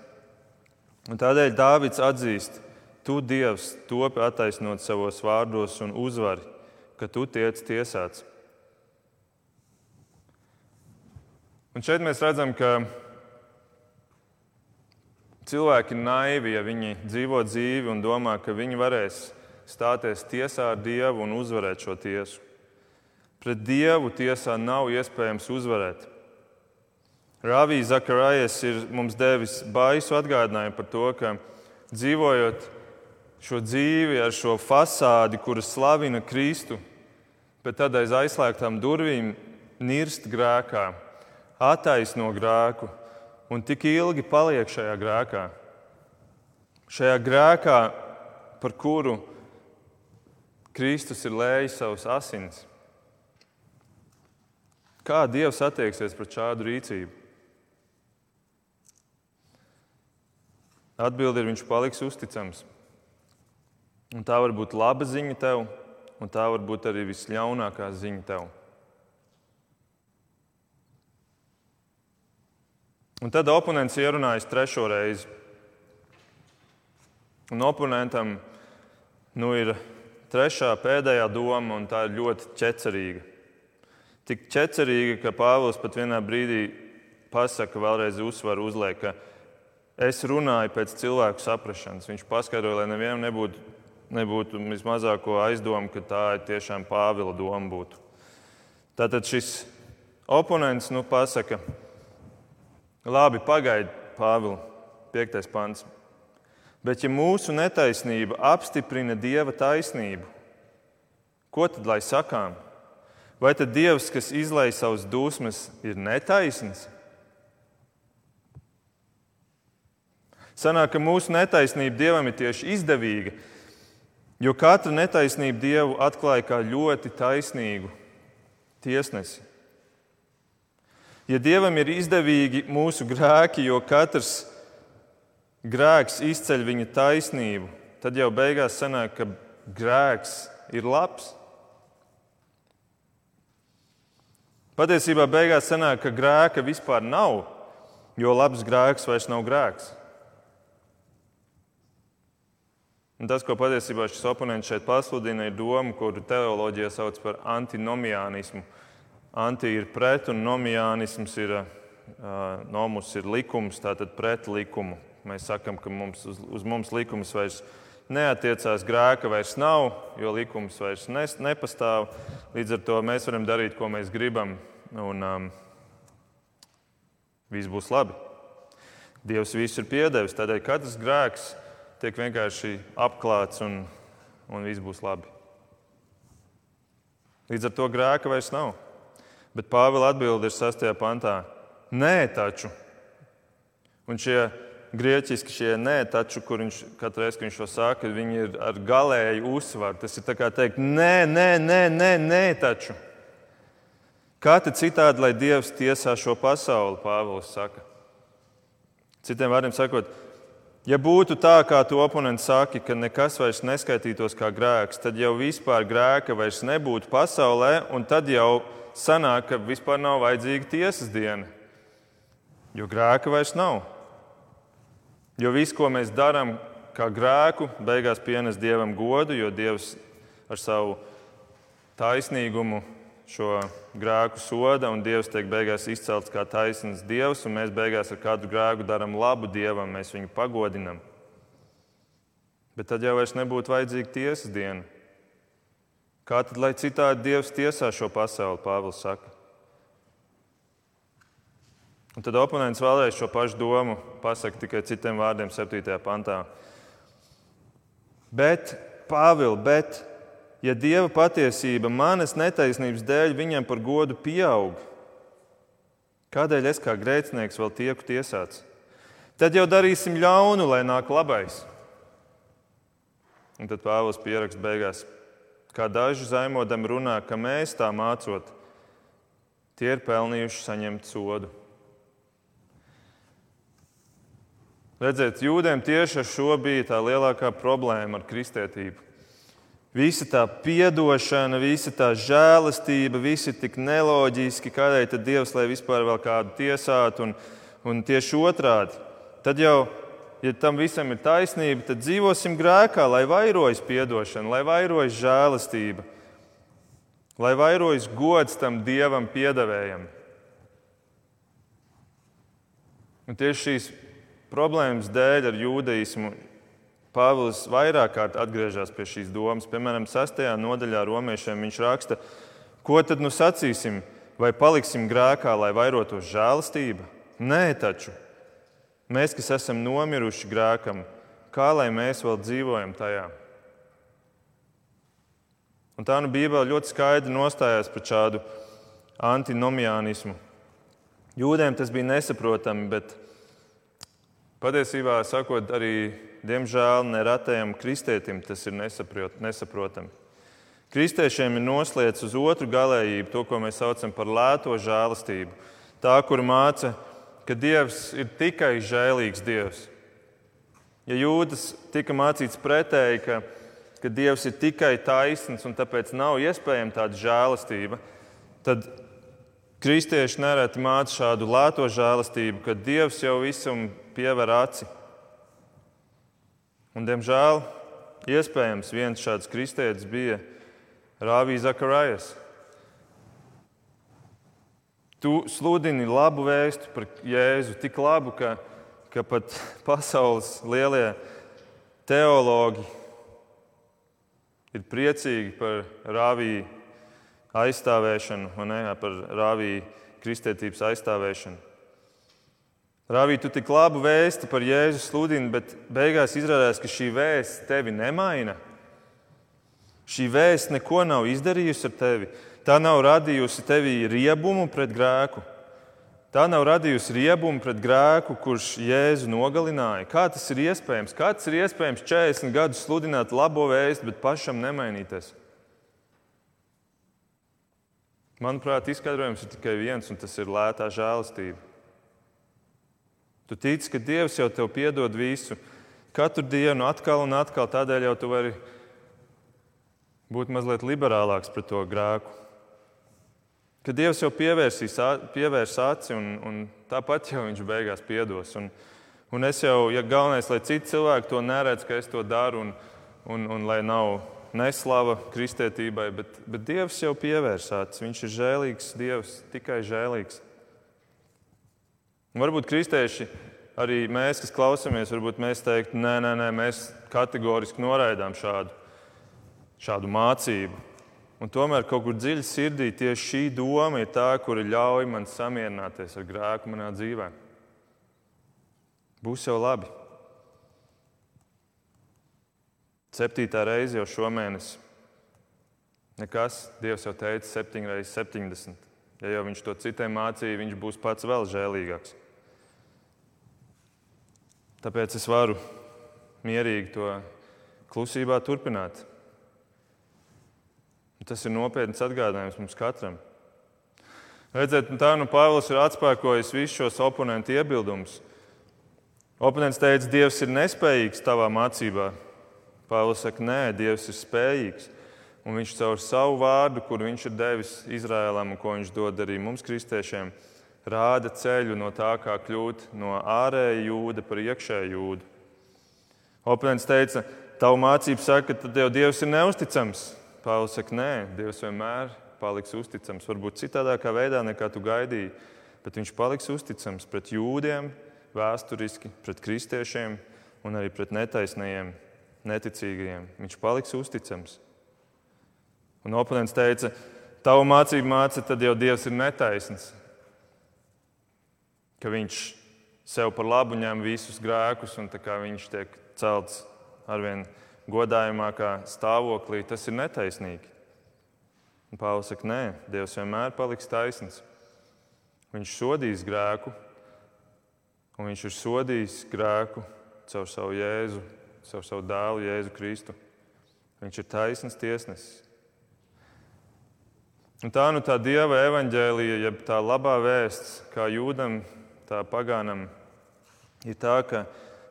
Un tādēļ Dāvids atzīst, tu Dievs topi attaisnot savos vārdos un uzvari, ka tu tiec tiesāts. Un šeit mēs redzam, ka cilvēki ir naivi, ja viņi dzīvo dzīvi un domā, ka viņi varēs stāties tiesā ar Dievu un uzvarēt šo tiesu. Pret Dievu tiesā nav iespējams uzvarēt. Rāvijas Zakarājas ir mums devis baisu atgādinājumu par to, ka dzīvojot šo dzīvi ar šo fasādi, kuras slavina Kristu, bet tad aiz aizslēgtām durvīm nirst grēkā, attaisno grēku un tik ilgi paliek šajā grēkā. Šajā grēkā, par kuru Kristus ir lējis savus asins. Kā Dievs attieksies pret šādu rīcību? Atbilde ir, viņš paliks uzticams. Un tā var būt laba ziņa tev, un tā var būt arī visļaunākā ziņa tev. Un tad oponents ierunājas trešo reizi. Un oponentam nu, ir trešā, pēdējā doma, un tā ir ļoti ķecerīga. Tik ķecerīga, ka Pāvils pat vienā brīdī pasaka, vēlreiz uzsvaru uzliek, ka es runāju pēc cilvēku saprašanas. Viņš paskaidroja, lai nevienam nebūtu, nebūtu vismazāko aizdomu, ka tā ir tiešām Pāvila doma būtu. Tātad šis oponents nu, pasaka, labi, pagaidi, Pāvils, 5. pants. Bet, ja mūsu netaisnība apstiprina dieva taisnību, ko tad lai sakām? Vai tad dievs, kas izlaiž savus dusmas, ir netaisns? Sanāk, ka mūsu netaisnība dievam ir tieši izdevīga, jo katra netaisnība dievu atklāja kā ļoti taisnīgu tiesnesi. Ja dievam ir izdevīgi mūsu grēki, jo katrs grēks izceļ viņa taisnību, tad jau beigās sanāk, ka grēks ir labs. Patiesībā beigās sanāk, ka grēka vispār nav, jo labs grēks vairs nav grēks. Un tas, ko patiesībā šis oponents šeit pasludina, ir doma, kuru teoloģija sauc par antinomiānismu. Anti ir pret, un nomiānisms ir, nomus ir likums, tātad pret likumu. Mēs sakām, ka mums, uz, uz mums likums vairs neatiecās, grēka vairs nav, jo likums vairs nes, nepastāv. Līdz ar to mēs varam darīt, ko mēs gribam, un um, viss būs labi. Dievs visu ir piedevis, tādēļ katrs grēks tiek vienkārši apklāts un, un viss būs labi. Līdz ar to grēka vairs nav. Bet Pāvila atbilde ir 6. pantā: Nē, taču. Un šie grieķiski šie nē, taču, kur viņš katru reizi, kad viņš to saka, viņi ir ar galēju uzsvaru. Tas ir kā teikt, nē, nē, nē, nē, nē taču. Kā tad citādi, lai Dievs tiesā šo pasauli, Pāvils saka? Citiem vārdiem sakot, Ja būtu tā, kā tu oponents saki, ka nekas vairs neskaitītos kā grēks, tad jau vispār grēka vairs nebūtu pasaulē, un tad jau sanāk, ka vispār nav vajadzīga tiesas diena. Jo grēka vairs nav. Jo viss, ko mēs darām kā grēku, beigās pienes dievam godu, jo dievs ar savu taisnīgumu šo grēku soda, un Dievs tiek beigās izcelts kā taisnīgs Dievs, un mēs beigās ar kādu grēku darām labu Dievam, mēs viņu pagodinam. Bet tad jau vairs nebūtu vajadzīga tiesas diena. Kā tad, lai citādi Dievs tiesā šo pasauli, Pāvils saka? Un tad oponents vēlreiz šo pašu domu pasakā tikai citiem vārdiem, 7. pantā. Bet, Pāvils, bet ja dieva patiesība manas netaisnības dēļ viņam par godu pieaug, kādēļ es kā grēcinieks vēl tieku tiesāts? Tad jau darīsim ļaunu, lai nāk labais. Un tad Pāvils pierakst beigās, kā daži zaimodam runā, ka mēs tā mācot, tie ir pelnījuši saņemt sodu. Redziet, jūdiem tieši ar šo bija tā lielākā problēma ar kristietību. Visa tā piedošana, visa tā žēlastība, viss ir tik neloģiski, kādēļ tad Dievs lai vispār vēl kādu tiesātu, un, un tieši otrādi. Tad jau, ja tam visam ir taisnība, tad dzīvosim grēkā, lai vairojas piedošana, lai vairojas žēlastība, lai vairojas gods tam Dievam piedevējam. Un tieši šīs problēmas dēļ ar jūdaismu Pāvils vairāk kārt atgriežas pie šīs domas. Piemēram, 6. nodaļā romiešiem viņš raksta, ko tad nu sacīsim, vai paliksim grēkā, lai vairotos žēlastība? Nē, taču mēs, kas esam nomiruši grēkam, kā lai mēs vēl dzīvojam tajā? Un tā nu Bībele ļoti skaidri nostājās pret šādu antinomiānismu. Jūdiem tas bija nesaprotami, bet patiesībā sakot, arī Diemžēl neretajam kristietim tas ir nesaprotami. Kristiešiem ir noslēdz uz otru galējību to, ko mēs saucam par lēto žēlastību. Tā, kur māca, ka Dievs ir tikai žēlīgs Dievs. Ja jūdas tika mācīts pretēji, ka, ka Dievs ir tikai taisns un tāpēc nav iespējama tāda žēlastība, tad kristieši nereti māca šādu lēto žēlastību, ka Dievs jau visam piever aci. Un, diemžēl iespējams viens šāds kristietis bija Rāvijas Zakarājas. Tu sludini labu vēstu par Jēzu, tik labu, ka, ka pat [LAUGHS] pasaules lielie teologi ir priecīgi par Rāviju aizstāvēšanu, ne, par Rāviju kristietības aizstāvēšanu. Rāvī, tu tik labu vēsti par Jēzu sludini, bet beigās izrādās, ka šī vēsts tevi nemaina. Šī vēsts neko nav izdarījusi ar tevi. Tā nav radījusi tevī riebumu pret grēku. Tā nav radījusi riebumu pret grēku, kurš Jēzu nogalināja. Kā tas ir iespējams? Kā tas ir iespējams 40 gadus sludināt labo vēstu, bet pašam nemainīties? Manuprāt, izskaidrojums ir tikai viens, un tas ir lētā žēlastība. Tu tici, ka Dievs jau tev piedod visu, katru dienu, atkal un atkal. Tādēļ jau tu vari būt mazliet liberālāks pret to grēku. Ka Dievs jau pievērsīs, pievērs aci, un, un tāpat jau viņš beigās piedos. Un, un es jau, ja galvenais, lai citi cilvēki to neredz, ka es to daru, un, un, un lai nav neslava kristietībai, bet, bet Dievs jau pievērsās. Viņš ir žēlīgs Dievs, tikai žēlīgs. Un varbūt kristieši, arī mēs, kas klausāmies, varbūt mēs teiktu, nē, nē, nē, mēs kategoriski noraidām šādu, šādu mācību. Un tomēr kaut kur dziļi sirdī tieši šī doma ir tā, kura ļauj man samierināties ar grēku manā dzīvē. Būs jau labi. Septītā reize jau šomēnes. Nekas, Dievs jau teica, 7 reizes 70. Ja jau viņš to citiem mācīja, viņš būs pats vēl žēlīgāks. Tāpēc es varu mierīgi to klusībā turpināt. Tas ir nopietns atgādinājums mums katram. Redziet, tā nu Pāvils ir atspēkojis visus šos oponentu iebildumus. Oponents teica, Dievs ir nespējīgs tavā mācībā. Pāvils saka, nē, Dievs ir spējīgs. Un viņš caur savu vārdu, kur viņš ir devis Izrēlam un ko viņš dod arī mums, kristiešiem, rāda ceļu no tā, kā kļūt no ārēja jūda par iekšēju jūdu. Oponents teica, tavu mācību saka, ka tev Dievs ir neusticams. Pāvils saka, nē, Dievs vienmēr paliks uzticams. Varbūt citādākā veidā nekā tu gaidīji, bet viņš paliks uzticams pret jūdiem, vēsturiski, pret kristiešiem un arī pret netaisnajiem, neticīgajiem. Viņš paliks uzticams. Un oponents teica, tavu mācību māca, tad jau Dievs ir netaisns ka viņš sev par labu ņem visus grēkus un viņš tiek celts arvien godājumākā stāvoklī, tas ir netaisnīgi. Pāvils saka, nē, Dievs vienmēr paliks taisns. Viņš sodīs grēku, un viņš ir sodījis grēku caur savu Jēzu, caur savu dēlu Jēzu Kristu. Viņš ir taisns tiesnesis. Un tā nu tā Dieva evaņģēlija, jeb tā labā vēsts, kā jūdam tā pagānam, ir tā, ka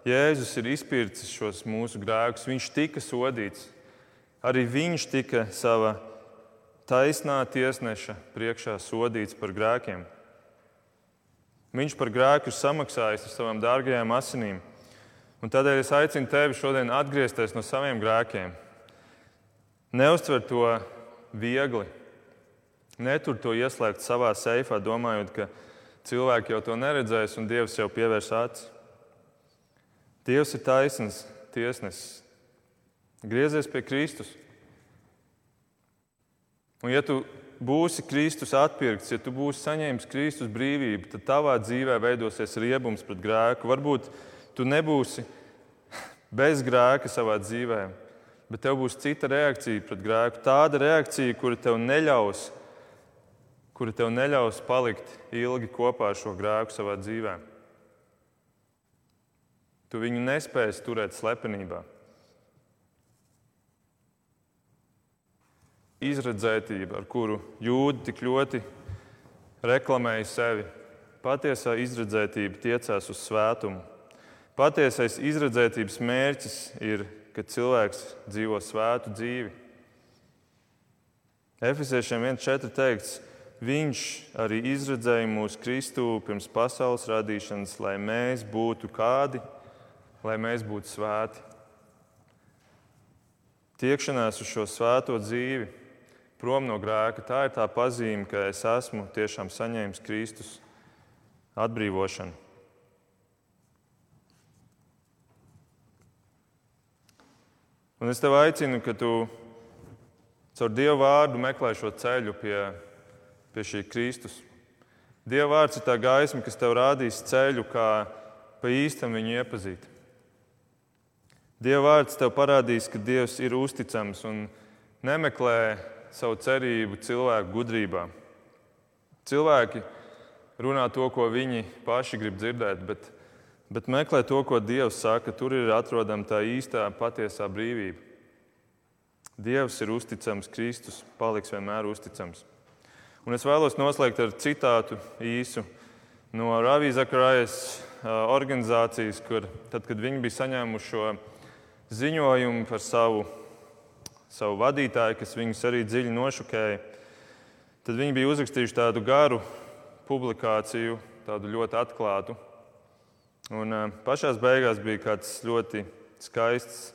Jēzus ir izpircis šos mūsu grēkus. Viņš tika sodīts. Arī viņš tika savā taisnā tiesneša priekšā sodīts par grēkiem. Viņš par grēku ir samaksājis ar savām dārgajām asinīm. Un tādēļ es aicinu tevi šodien atgriezties no saviem grēkiem. Neuztver to viegli. Netur to ieslēgt savā seifā, domājot, ka cilvēki jau to neredzēs, un Dievs jau pievērs acis. Dievs ir taisns tiesnesis. Griezies pie Kristus. Un, ja tu būsi Kristus atpirkts, ja tu būsi saņēmis Kristus brīvību, tad tavā dzīvē veidosies riebums pret grēku. Varbūt tu nebūsi bez grēka savā dzīvē, bet tev būs cita reakcija pret grēku. Tāda reakcija, kura tev neļaus kuri tev neļaus palikt ilgi kopā ar šo grēku savā dzīvē. Tu viņu nespēsi turēt slepenībā. Izredzētība, ar kuru jūdzi tik ļoti reklamēja sevi, patiesā izredzētība tiecās uz svētumu. Patiesais izredzētības mērķis ir, ka cilvēks dzīvo svētu dzīvi. Efeziešiem 1,4 teikts, Viņš arī izredzēja mūsu Kristu pirms pasaules radīšanas, lai mēs būtu kādi, lai mēs būtu svēti. Tiekšanās uz šo svēto dzīvi, prom no grēka, tā ir tā pazīme, ka es esmu tiešām saņēmis Kristus atbrīvošanu. Un es tev aicinu, ka tu caur Dieva vārdu meklē šo ceļu pie, pie šī Kristus. Dieva vārds ir tā gaisma, kas tev rādīs ceļu, kā pa īstam viņu iepazīt. Dieva vārds tev parādīs, ka Dievs ir uzticams un nemeklē savu cerību cilvēku gudrībā. Cilvēki runā to, ko viņi paši grib dzirdēt, bet bet meklē to, ko Dievs saka. Tur ir atrodama tā īstā, patiesā brīvība. Dievs ir uzticams, Kristus paliks vienmēr uzticams. Un es vēlos noslēgt ar citātu īsu no Ravijas Zakarājas organizācijas, kur tad, kad viņi bija saņēmuši šo ziņojumu par savu, savu vadītāju, kas viņus arī dziļi nošokēja, tad viņi bija uzrakstījuši tādu garu publikāciju, tādu ļoti atklātu, Un pašā beigās bija kāds ļoti skaists,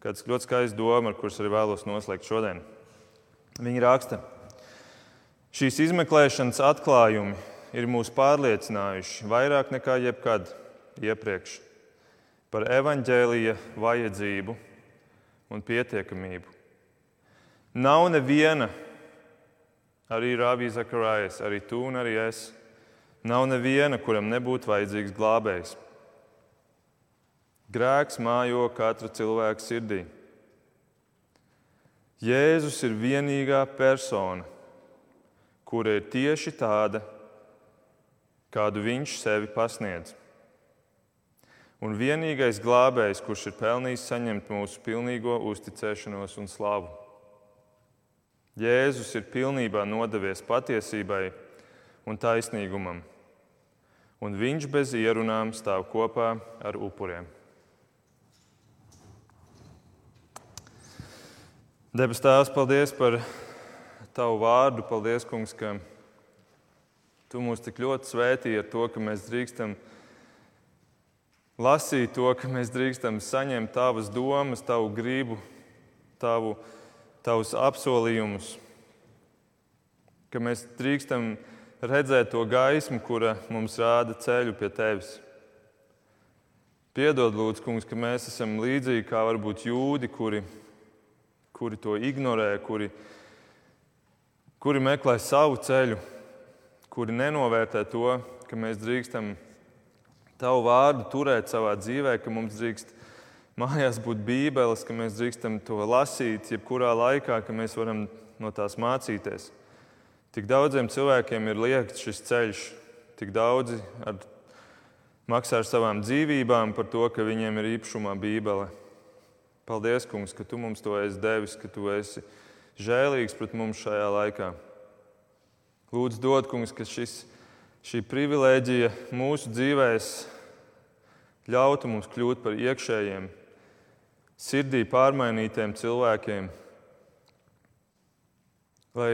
kāds ļoti skaists doma, ar kuras arī vēlos noslēgt šodien. Viņi raksta, šīs izmeklēšanas atklājumi ir mūs pārliecinājuši vairāk nekā jebkad iepriekš par evaņģēlīja vajadzību un pietiekamību. Nav neviena, arī Rāvija Zakarājas, arī tu un arī es Nav neviena, kuram nebūtu vajadzīgs glābējs. Grēks mājo katra cilvēka sirdī. Jēzus ir vienīgā persona, kura ir tieši tāda, kādu viņš sevi pasniedz. Un vienīgais glābējs, kurš ir pelnījis saņemt mūsu pilnīgo uzticēšanos un slavu. Jēzus ir pilnībā nodevies patiesībai un taisnīgumam un viņš bez ierunām stāv kopā ar upuriem. Debes Tēvs, paldies par Tavu vārdu. Paldies, Kungs, ka Tu mūs tik ļoti svētīji ar to, ka mēs drīkstam lasīt to, ka mēs drīkstam saņemt Tavas domas, Tavu gribu, tavu, Tavus apsolījumus, ka mēs drīkstam redzēt to gaismu, kura mums rāda ceļu pie tevis. Piedod, Lūdzu, kungs, ka mēs esam līdzīgi kā varbūt jūdi, kuri, kuri to ignorē, kuri, kuri meklē savu ceļu, kuri nenovērtē to, ka mēs drīkstam tavu vārdu turēt savā dzīvē, ka mums drīkst mājās būt bībeles, ka mēs drīkstam to lasīt jebkurā laikā, ka mēs varam no tās mācīties. Tik daudziem cilvēkiem ir liekts šis ceļš, tik daudzi ar, maksā ar savām dzīvībām par to, ka viņiem ir īpašumā Bībele. Paldies, Kungs, ka Tu mums to esi devis, ka Tu esi žēlīgs pret mums šajā laikā. Lūdzu, dod, Kungs, ka šis, šī privilēģija mūsu dzīvēs ļautu mums kļūt par iekšējiem, sirdī pārmainītiem cilvēkiem, lai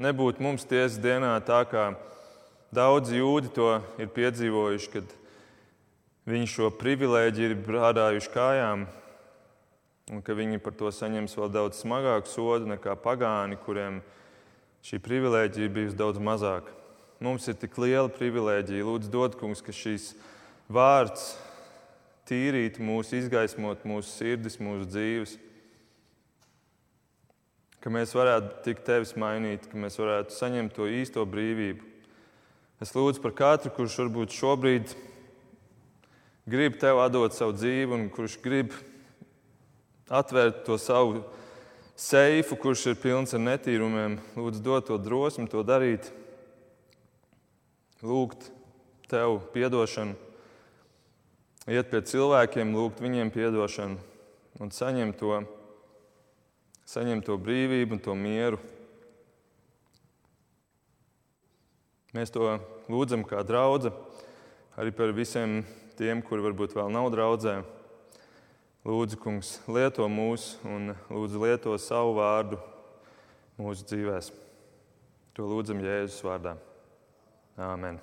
nebūtu mums tiesas dienā tā, kā daudzi jūdi to ir piedzīvojuši, kad viņi šo privilēģiju ir brādājuši kājām, un ka viņi par to saņems vēl daudz smagāku sodu nekā pagāni, kuriem šī privilēģija bijusi daudz mazāka. Mums ir tik liela privilēģija. Lūdzu, dod, kungs, ka šīs vārds tīrītu mūsu, izgaismot mūsu sirdis, mūsu dzīves ka mēs varētu tikt tevis mainīt, ka mēs varētu saņemt to īsto brīvību. Es lūdzu par katru, kurš varbūt šobrīd grib tev atdot savu dzīvi, un kurš grib atvērt to savu seifu, kurš ir pilns ar netīrumiem. Lūdzu, dod to drosmi, to darīt, lūgt tev atdošanu, iet pie cilvēkiem, lūgt viņiem atdošanu un saņemt to saņem to brīvību un to mieru. Mēs to lūdzam kā draugu, arī par visiem tiem, kuri varbūt vēl nav draudzē. Lūdzu, kungs, lieto mūs un lūdzu lieto savu vārdu mūsu dzīvēm. To lūdzam Jēzus vārdā. Āmen!